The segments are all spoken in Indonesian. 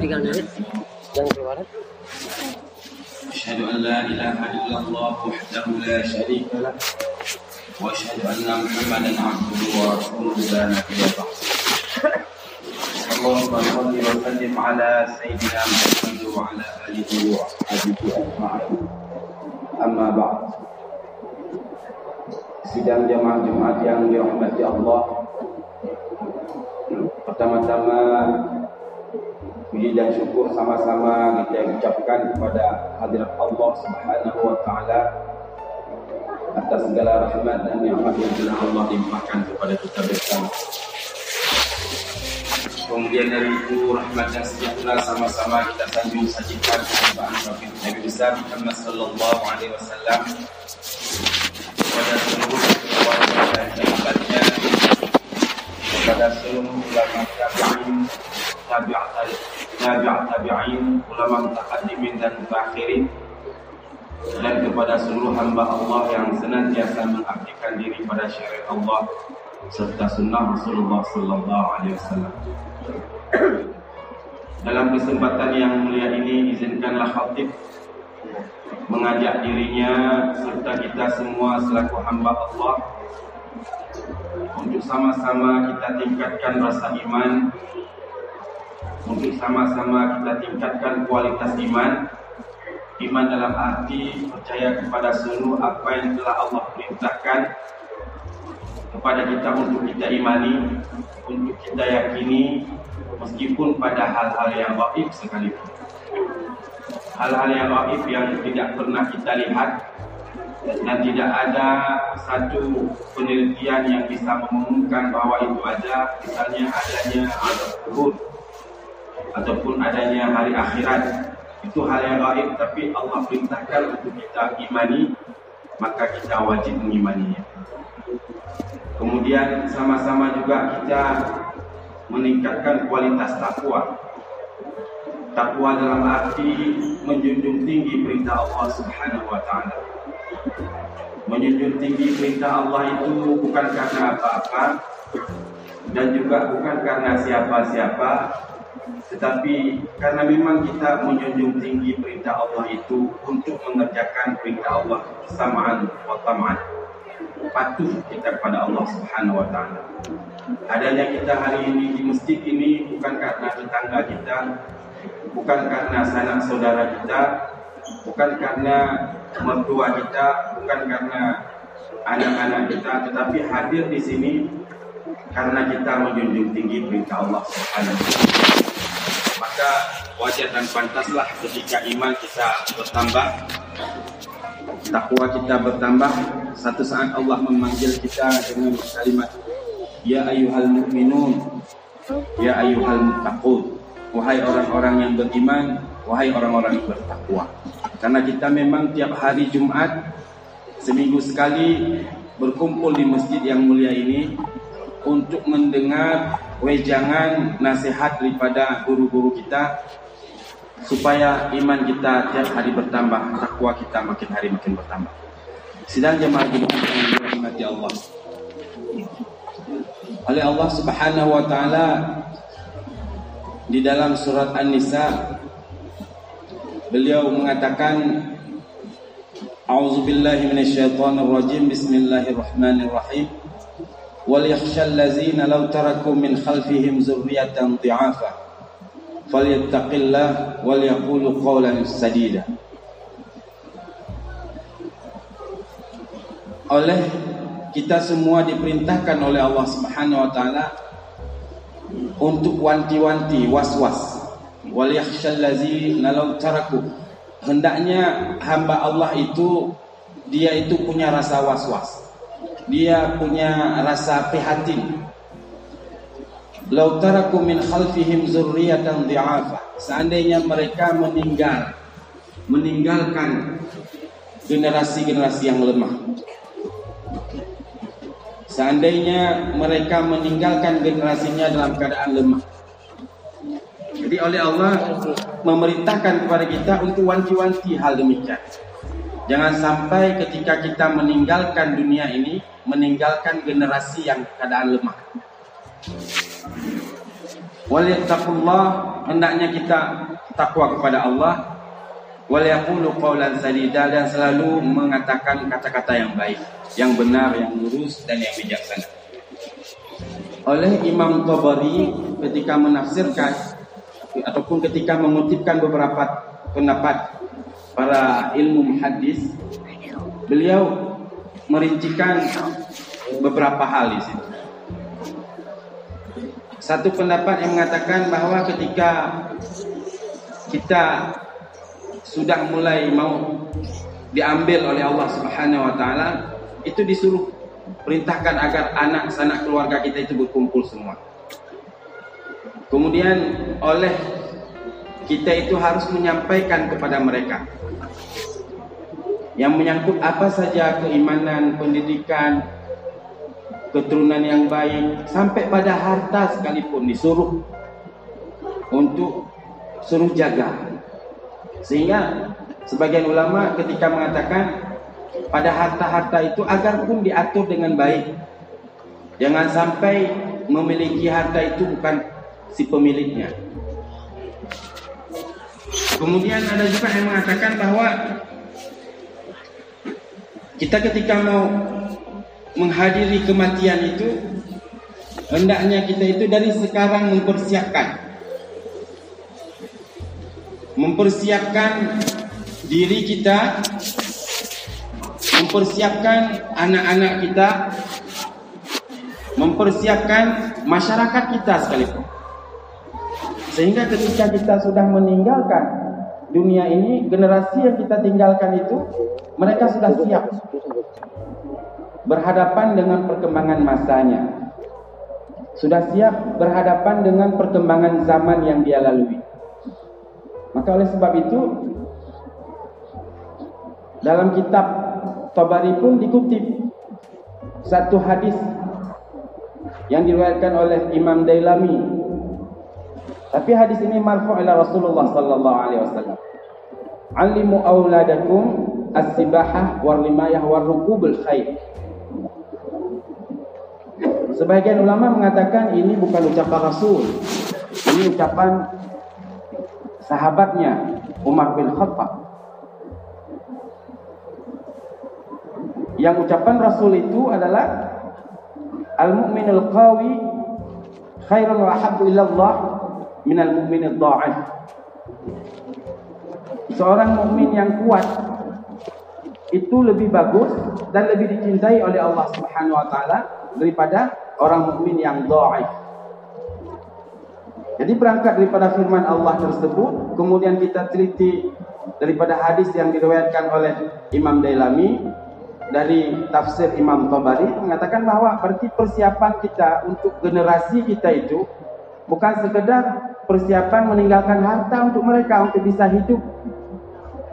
tinggal nyari yang keluar. Asyhadu an la ilaha illallah anna Muhammadan abduhu wa. Allahumma shalli wa sallim ala sayyidina Muhammad wa ala alihi wa ashabihi ajma'in. Amma ba'd. Sidang jamaah Jumat yang dirahmati Allah. Pertama-tama Puji dan syukur sama-sama kita ucapkan kepada hadirat Allah Subhanahu wa taala atas segala rahmat dan nikmat yang telah Allah limpahkan kepada kita bersama. Kemudian dari itu rahmat dan sejahtera sama-sama kita sanjung sajikan kepada Nabi besar Muhammad sallallahu alaihi wasallam kepada seluruh keluarga dan kerabatnya kepada seluruh ulama tabi'in tabi'at tabi'at tabi'in ulama mutaqaddimin dan mutakhirin dan kepada seluruh hamba Allah yang senantiasa mengabdikan diri pada syariat Allah serta sunnah Rasulullah sallallahu alaihi wasallam. Dalam kesempatan yang mulia ini izinkanlah khatib mengajak dirinya serta kita semua selaku hamba Allah untuk sama-sama kita tingkatkan rasa iman untuk sama-sama kita tingkatkan kualitas iman. Iman dalam arti percaya kepada seluruh apa yang telah Allah perintahkan kepada kita untuk kita imani untuk kita yakini meskipun pada hal-hal yang gaib sekalipun. Hal-hal yang gaib yang tidak pernah kita lihat dan tidak ada satu penelitian yang bisa mengumumkan bahwa itu ada misalnya adanya azab kubur ataupun adanya hari akhirat itu hal yang gaib tapi Allah perintahkan untuk kita imani maka kita wajib mengimaninya kemudian sama-sama juga kita meningkatkan kualitas takwa. Takwa dalam arti menjunjung tinggi perintah Allah Subhanahu wa taala. Menjunjung tinggi perintah Allah itu bukan karena apa-apa dan juga bukan karena siapa-siapa tetapi karena memang kita menjunjung tinggi perintah Allah itu untuk mengerjakan perintah Allah samaan wa tam'an patuh kita kepada Allah Subhanahu wa taala. Adanya kita hari ini di masjid ini bukan karena tetangga kita, bukan karena sanak saudara kita, bukan karena mertua kita, bukan karena anak-anak kita, tetapi hadir di sini karena kita menjunjung tinggi perintah Allah Subhanahu wa taala. Maka wajar dan pantaslah ketika iman kita bertambah takwa kita bertambah satu saat Allah memanggil kita dengan kalimat ya ayyuhal mu'minun ya ayyuhal muttaqun. Wahai orang-orang yang beriman wahai orang-orang yang bertakwa. Karena kita memang tiap hari Jumat seminggu sekali berkumpul di masjid yang mulia ini untuk mendengar wejangan nasihat daripada guru-guru kita supaya iman kita tiap hari bertambah, takwa kita makin hari makin bertambah. Sidang jemaah dirahmati Allah. Oleh Allah Subhanahu wa taala di dalam surat An-Nisa beliau mengatakan A'udzu billahi minasyaitonir rajim. Bismillahirrahmanirrahim. Yakhshal ladzina law taraku min khalfihim dzurriyyatan dhi'afa falyattaqillah wal yaqulu qawlan sadida oleh kita semua diperintahkan oleh Allah Subhanahu wa taala untuk wanti-wanti was-was. Wal yakhshal ladzina law taraku. Hendaknya hamba Allah itu dia itu punya rasa was-was dia punya rasa prihatin Lau taraku min khalfihim zurriyatan dhi'afa. Seandainya mereka meninggal meninggalkan generasi-generasi yang lemah. Seandainya mereka meninggalkan generasinya dalam keadaan lemah. Jadi oleh Allah memerintahkan kepada kita untuk wanti-wanti hal demikian. Jangan sampai ketika kita meninggalkan dunia ini meninggalkan generasi yang keadaan lemah. Walittaqullah hendaknya kita takwa kepada Allah wal yaqulu qawlan sadida dan selalu mengatakan kata-kata yang baik, yang benar, yang lurus dan yang bijaksana. Oleh Imam Tabari ketika menafsirkan ataupun ketika mengutipkan beberapa pendapat para ilmu hadis, beliau merincikan beberapa hal di situ. Satu pendapat yang mengatakan bahwa ketika kita sudah mulai mau diambil oleh Allah Subhanahu wa taala, itu disuruh perintahkan agar anak sanak keluarga kita itu berkumpul semua. Kemudian oleh kita itu harus menyampaikan kepada mereka yang menyangkut apa saja keimanan, pendidikan, keturunan yang baik, sampai pada harta sekalipun disuruh untuk suruh jaga. Sehingga sebagian ulama ketika mengatakan pada harta-harta itu agar pun diatur dengan baik. Jangan sampai memiliki harta itu bukan si pemiliknya. Kemudian ada juga yang mengatakan bahwa kita ketika mau menghadiri kematian itu hendaknya kita itu dari sekarang mempersiapkan. Mempersiapkan diri kita mempersiapkan anak-anak kita mempersiapkan masyarakat kita sekalipun. Sehingga ketika kita sudah meninggalkan dunia ini generasi yang kita tinggalkan itu mereka sudah siap berhadapan dengan perkembangan masanya sudah siap berhadapan dengan perkembangan zaman yang dia lalui maka oleh sebab itu dalam kitab Tabari pun dikutip satu hadis yang diriwayatkan oleh Imam Dailami. Tapi hadis ini marfu' ila Rasulullah sallallahu alaihi wasallam. Alimu auladakum as-sibahah war limayah war rukubul khair. Sebagian ulama mengatakan ini bukan ucapan Rasul. Ini ucapan sahabatnya Umar bin Khattab. Yang ucapan Rasul itu adalah Al-mu'minul qawi khairun wa habbu ilallah minal mu'minid dha'if. Seorang mukmin yang kuat itu lebih bagus dan lebih dicintai oleh Allah Subhanahu wa taala daripada orang mukmin yang dhaif. Jadi berangkat daripada firman Allah tersebut, kemudian kita teliti daripada hadis yang diriwayatkan oleh Imam Dailami dari tafsir Imam Tabari mengatakan bahwa berarti persiapan kita untuk generasi kita itu bukan sekedar persiapan meninggalkan harta untuk mereka untuk bisa hidup.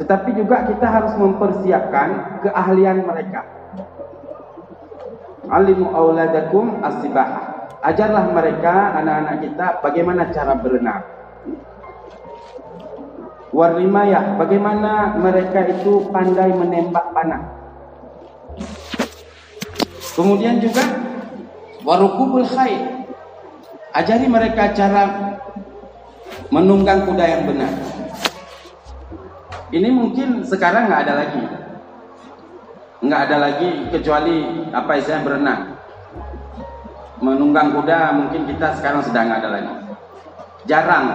Tetapi juga kita harus mempersiapkan keahlian mereka. Alimu auladakum asibah ajarlah mereka anak-anak kita bagaimana cara berenang. Warlimayah bagaimana mereka itu pandai menembak panah. Kemudian juga warukubul khair. Ajari mereka cara menunggang kuda yang benar. Ini mungkin sekarang nggak ada lagi. Nggak ada lagi kecuali apa istilahnya berenang. Menunggang kuda mungkin kita sekarang sedang nggak ada lagi. Jarang.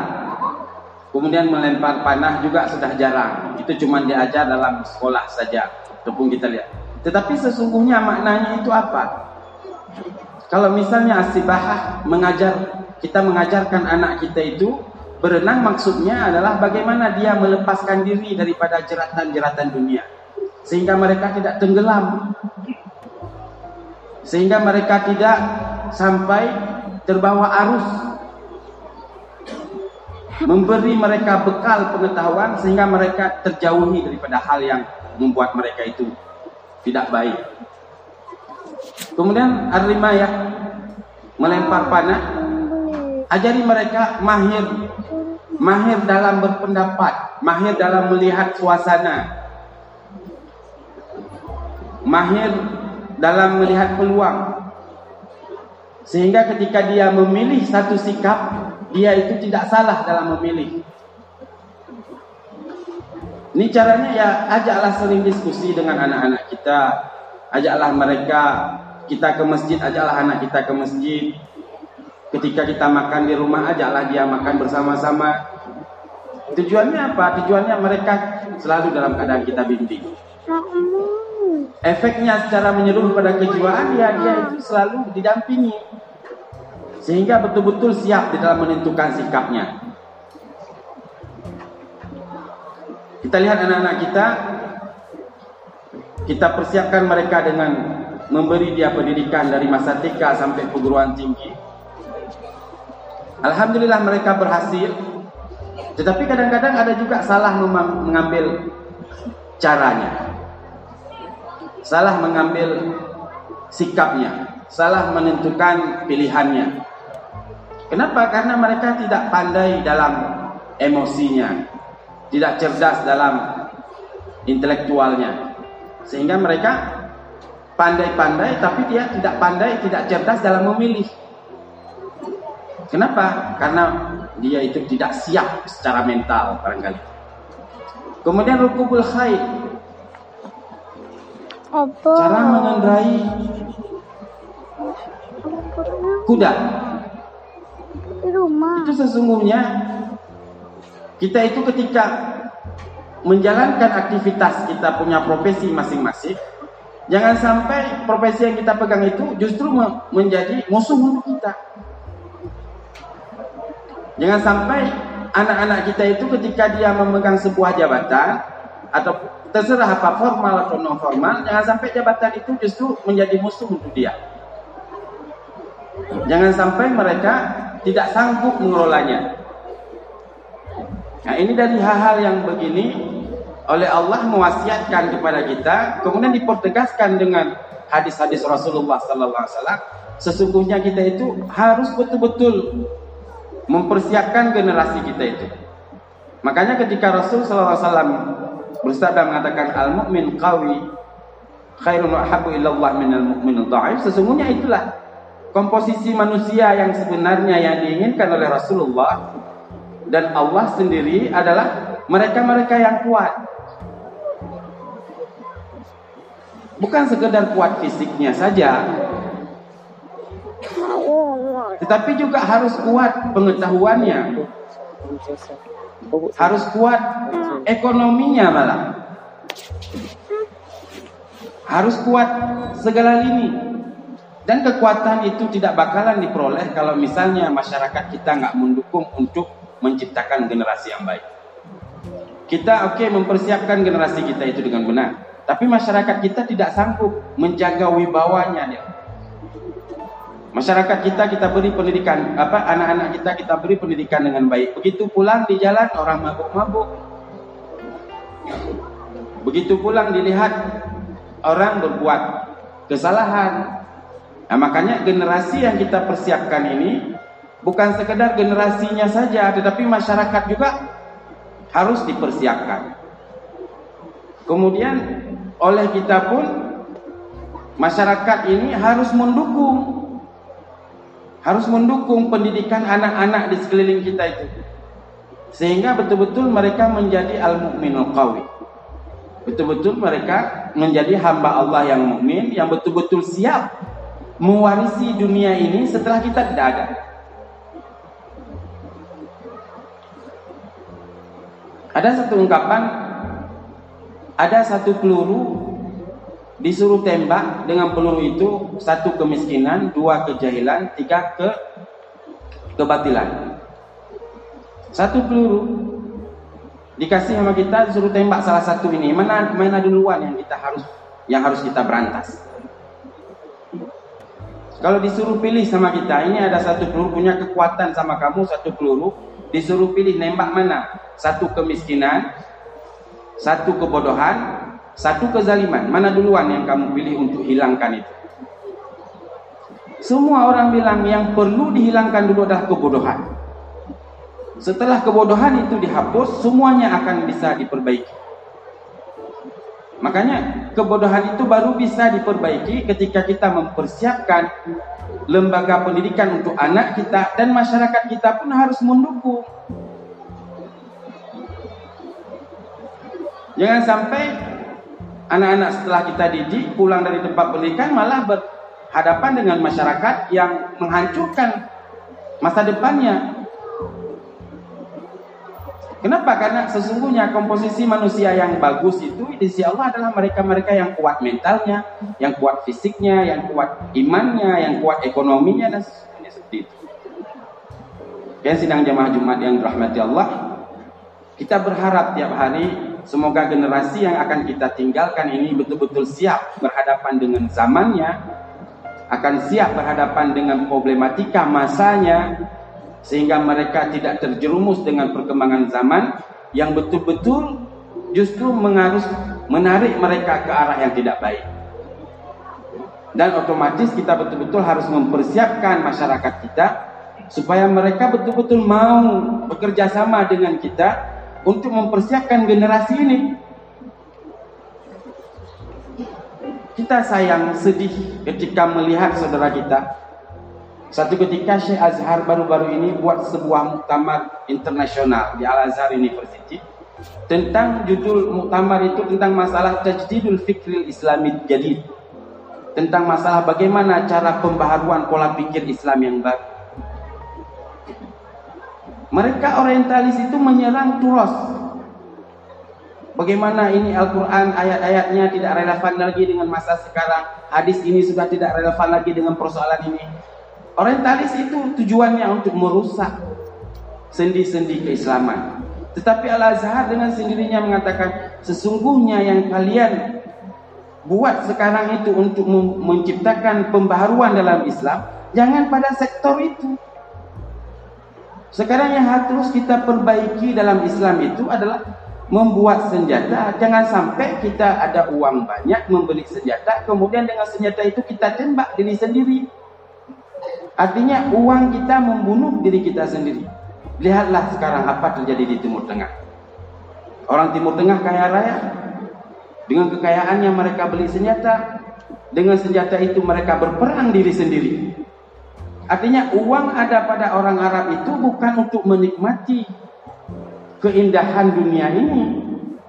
Kemudian melempar panah juga sudah jarang. Itu cuma diajar dalam sekolah saja. Ataupun kita lihat. Tetapi sesungguhnya maknanya itu apa? Kalau misalnya asibahah mengajar kita mengajarkan anak kita itu berenang maksudnya adalah bagaimana dia melepaskan diri daripada jeratan-jeratan dunia sehingga mereka tidak tenggelam sehingga mereka tidak sampai terbawa arus memberi mereka bekal pengetahuan sehingga mereka terjauhi daripada hal yang membuat mereka itu tidak baik. Kemudian ar-rimayah melempar panah. Ajari mereka mahir mahir dalam berpendapat, mahir dalam melihat suasana. Mahir dalam melihat peluang. Sehingga ketika dia memilih satu sikap, dia itu tidak salah dalam memilih. Ini caranya ya ajaklah sering diskusi dengan anak-anak kita. Ajaklah mereka kita ke masjid, ajaklah anak kita ke masjid. Ketika kita makan di rumah, ajaklah dia makan bersama-sama. Tujuannya apa? Tujuannya mereka selalu dalam keadaan kita bimbing. Efeknya secara menyeluruh pada kejiwaan ya dia itu selalu didampingi. Sehingga betul-betul siap di dalam menentukan sikapnya. Kita lihat anak-anak kita, kita persiapkan mereka dengan memberi dia pendidikan dari masa TK sampai perguruan tinggi. Alhamdulillah mereka berhasil. Tetapi kadang-kadang ada juga salah mengambil caranya. Salah mengambil sikapnya, salah menentukan pilihannya. Kenapa? Karena mereka tidak pandai dalam emosinya, tidak cerdas dalam intelektualnya. Sehingga mereka pandai-pandai tapi dia tidak pandai, tidak cerdas dalam memilih. Kenapa? Karena dia itu tidak siap secara mental barangkali. Kemudian rukubul khair. Apa? Cara mengendarai kuda. Di rumah. Itu sesungguhnya kita itu ketika menjalankan aktivitas kita punya profesi masing-masing, jangan sampai profesi yang kita pegang itu justru menjadi musuh untuk kita. Jangan sampai anak-anak kita itu ketika dia memegang sebuah jabatan atau terserah apa formal atau non formal, jangan sampai jabatan itu justru menjadi musuh untuk dia. Jangan sampai mereka tidak sanggup mengelolanya. Nah ini dari hal-hal yang begini oleh Allah mewasiatkan kepada kita, kemudian dipertegaskan dengan hadis-hadis Rasulullah Sallallahu Alaihi Wasallam. Sesungguhnya kita itu harus betul-betul mempersiapkan generasi kita itu. Makanya ketika Rasul Wasallam bersabda mengatakan al mukmin qawi khairun wa habbu ilallah minal mu'min dhaif sesungguhnya itulah komposisi manusia yang sebenarnya yang diinginkan oleh Rasulullah dan Allah sendiri adalah mereka-mereka yang kuat. Bukan sekedar kuat fisiknya saja, tetapi juga harus kuat pengetahuannya. Harus kuat ekonominya malah. Harus kuat segala lini. Dan kekuatan itu tidak bakalan diperoleh kalau misalnya masyarakat kita nggak mendukung untuk menciptakan generasi yang baik. Kita oke okay, mempersiapkan generasi kita itu dengan benar, tapi masyarakat kita tidak sanggup menjaga wibawanya dia. Masyarakat kita kita beri pendidikan apa anak-anak kita kita beri pendidikan dengan baik. Begitu pulang di jalan orang mabuk-mabuk. Begitu pulang dilihat orang berbuat kesalahan. Nah, makanya generasi yang kita persiapkan ini bukan sekedar generasinya saja, tetapi masyarakat juga harus dipersiapkan. Kemudian oleh kita pun masyarakat ini harus mendukung harus mendukung pendidikan anak-anak di sekeliling kita itu. Sehingga betul-betul mereka menjadi al-mu'minul qawi. Betul-betul mereka menjadi hamba Allah yang mukmin yang betul-betul siap mewarisi dunia ini setelah kita tidak ada. Ada satu ungkapan, ada satu peluru disuruh tembak dengan peluru itu satu kemiskinan, dua kejahilan, tiga ke kebatilan. Satu peluru dikasih sama kita disuruh tembak salah satu ini. Mana mana duluan yang kita harus yang harus kita berantas. Kalau disuruh pilih sama kita, ini ada satu peluru punya kekuatan sama kamu satu peluru, disuruh pilih nembak mana? Satu kemiskinan, satu kebodohan, satu kezaliman. Mana duluan yang kamu pilih untuk hilangkan itu? Semua orang bilang yang perlu dihilangkan dulu adalah kebodohan. Setelah kebodohan itu dihapus, semuanya akan bisa diperbaiki. Makanya kebodohan itu baru bisa diperbaiki ketika kita mempersiapkan lembaga pendidikan untuk anak kita dan masyarakat kita pun harus mendukung. Jangan sampai anak-anak setelah kita didik pulang dari tempat pendidikan malah berhadapan dengan masyarakat yang menghancurkan masa depannya. Kenapa? Karena sesungguhnya komposisi manusia yang bagus itu di sisi Allah adalah mereka-mereka yang kuat mentalnya, yang kuat fisiknya, yang kuat imannya, yang kuat ekonominya dan sebagainya seperti itu. Ya sidang jamaah Jumat yang dirahmati Allah, kita berharap tiap hari semoga generasi yang akan kita tinggalkan ini betul-betul siap berhadapan dengan zamannya, akan siap berhadapan dengan problematika masanya, sehingga mereka tidak terjerumus dengan perkembangan zaman yang betul-betul justru mengarus menarik mereka ke arah yang tidak baik. Dan otomatis kita betul-betul harus mempersiapkan masyarakat kita supaya mereka betul-betul mau bekerja sama dengan kita untuk mempersiapkan generasi ini. Kita sayang sedih ketika melihat saudara kita satu ketika Syekh Azhar baru-baru ini buat sebuah muktamar internasional di Al Azhar University tentang judul muktamar itu tentang masalah tajdidul fikril islami jadi tentang masalah bagaimana cara pembaharuan pola pikir Islam yang baru. Mereka orientalis itu menyerang turos. Bagaimana ini Al-Quran ayat-ayatnya tidak relevan lagi dengan masa sekarang. Hadis ini sudah tidak relevan lagi dengan persoalan ini. Orientalis itu tujuannya untuk merusak sendi-sendi keislaman. Tetapi Al-Azhar dengan sendirinya mengatakan sesungguhnya yang kalian buat sekarang itu untuk menciptakan pembaharuan dalam Islam, jangan pada sektor itu. Sekarang yang harus kita perbaiki dalam Islam itu adalah membuat senjata. Jangan sampai kita ada uang banyak membeli senjata, kemudian dengan senjata itu kita tembak diri sendiri. Artinya uang kita membunuh diri kita sendiri. Lihatlah sekarang apa terjadi di Timur Tengah. Orang Timur Tengah kaya raya. Dengan kekayaannya mereka beli senjata. Dengan senjata itu mereka berperang diri sendiri. Artinya uang ada pada orang Arab itu bukan untuk menikmati keindahan dunia ini.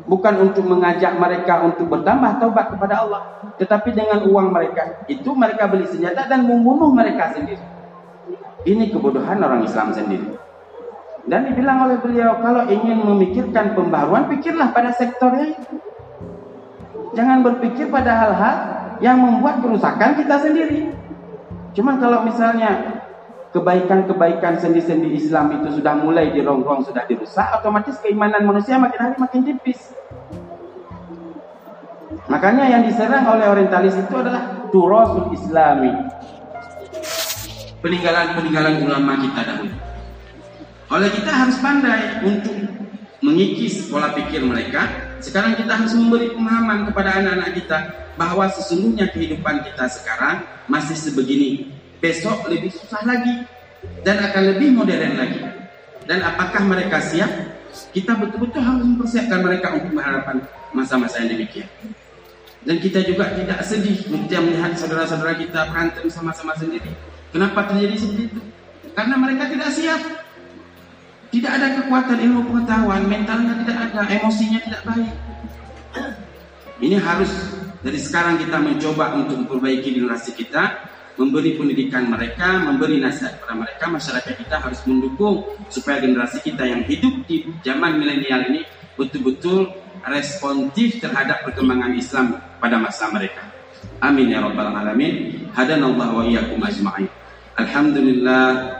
Bukan untuk mengajak mereka untuk bertambah taubat kepada Allah. Tetapi dengan uang mereka itu mereka beli senjata dan membunuh mereka sendiri. Ini kebodohan orang Islam sendiri. Dan dibilang oleh beliau, kalau ingin memikirkan pembaruan, pikirlah pada sektornya. Jangan berpikir pada hal-hal yang membuat kerusakan kita sendiri. Cuman kalau misalnya kebaikan-kebaikan sendi-sendi Islam itu sudah mulai dirongrong, sudah dirusak, otomatis keimanan manusia makin hari makin tipis. Makanya yang diserang oleh orientalis itu adalah turasul islami, peninggalan-peninggalan ulama kita dahulu. Oleh kita harus pandai untuk mengikis pola pikir mereka. Sekarang kita harus memberi pemahaman kepada anak-anak kita bahwa sesungguhnya kehidupan kita sekarang masih sebegini. Besok lebih susah lagi dan akan lebih modern lagi. Dan apakah mereka siap? Kita betul-betul harus mempersiapkan mereka untuk menghadapan masa-masa yang demikian. Dan kita juga tidak sedih ketika melihat saudara-saudara kita berantem sama-sama sendiri. Kenapa terjadi seperti itu? Karena mereka tidak siap. Tidak ada kekuatan ilmu pengetahuan, mentalnya tidak ada, emosinya tidak baik. Ini harus dari sekarang kita mencoba untuk memperbaiki generasi kita, memberi pendidikan mereka, memberi nasihat kepada mereka, masyarakat kita harus mendukung supaya generasi kita yang hidup di zaman milenial ini betul-betul responsif terhadap perkembangan Islam pada masa mereka. Amin ya rabbal alamin. Hadanallahu wa iyyakum ajma'in. Alhamdulillah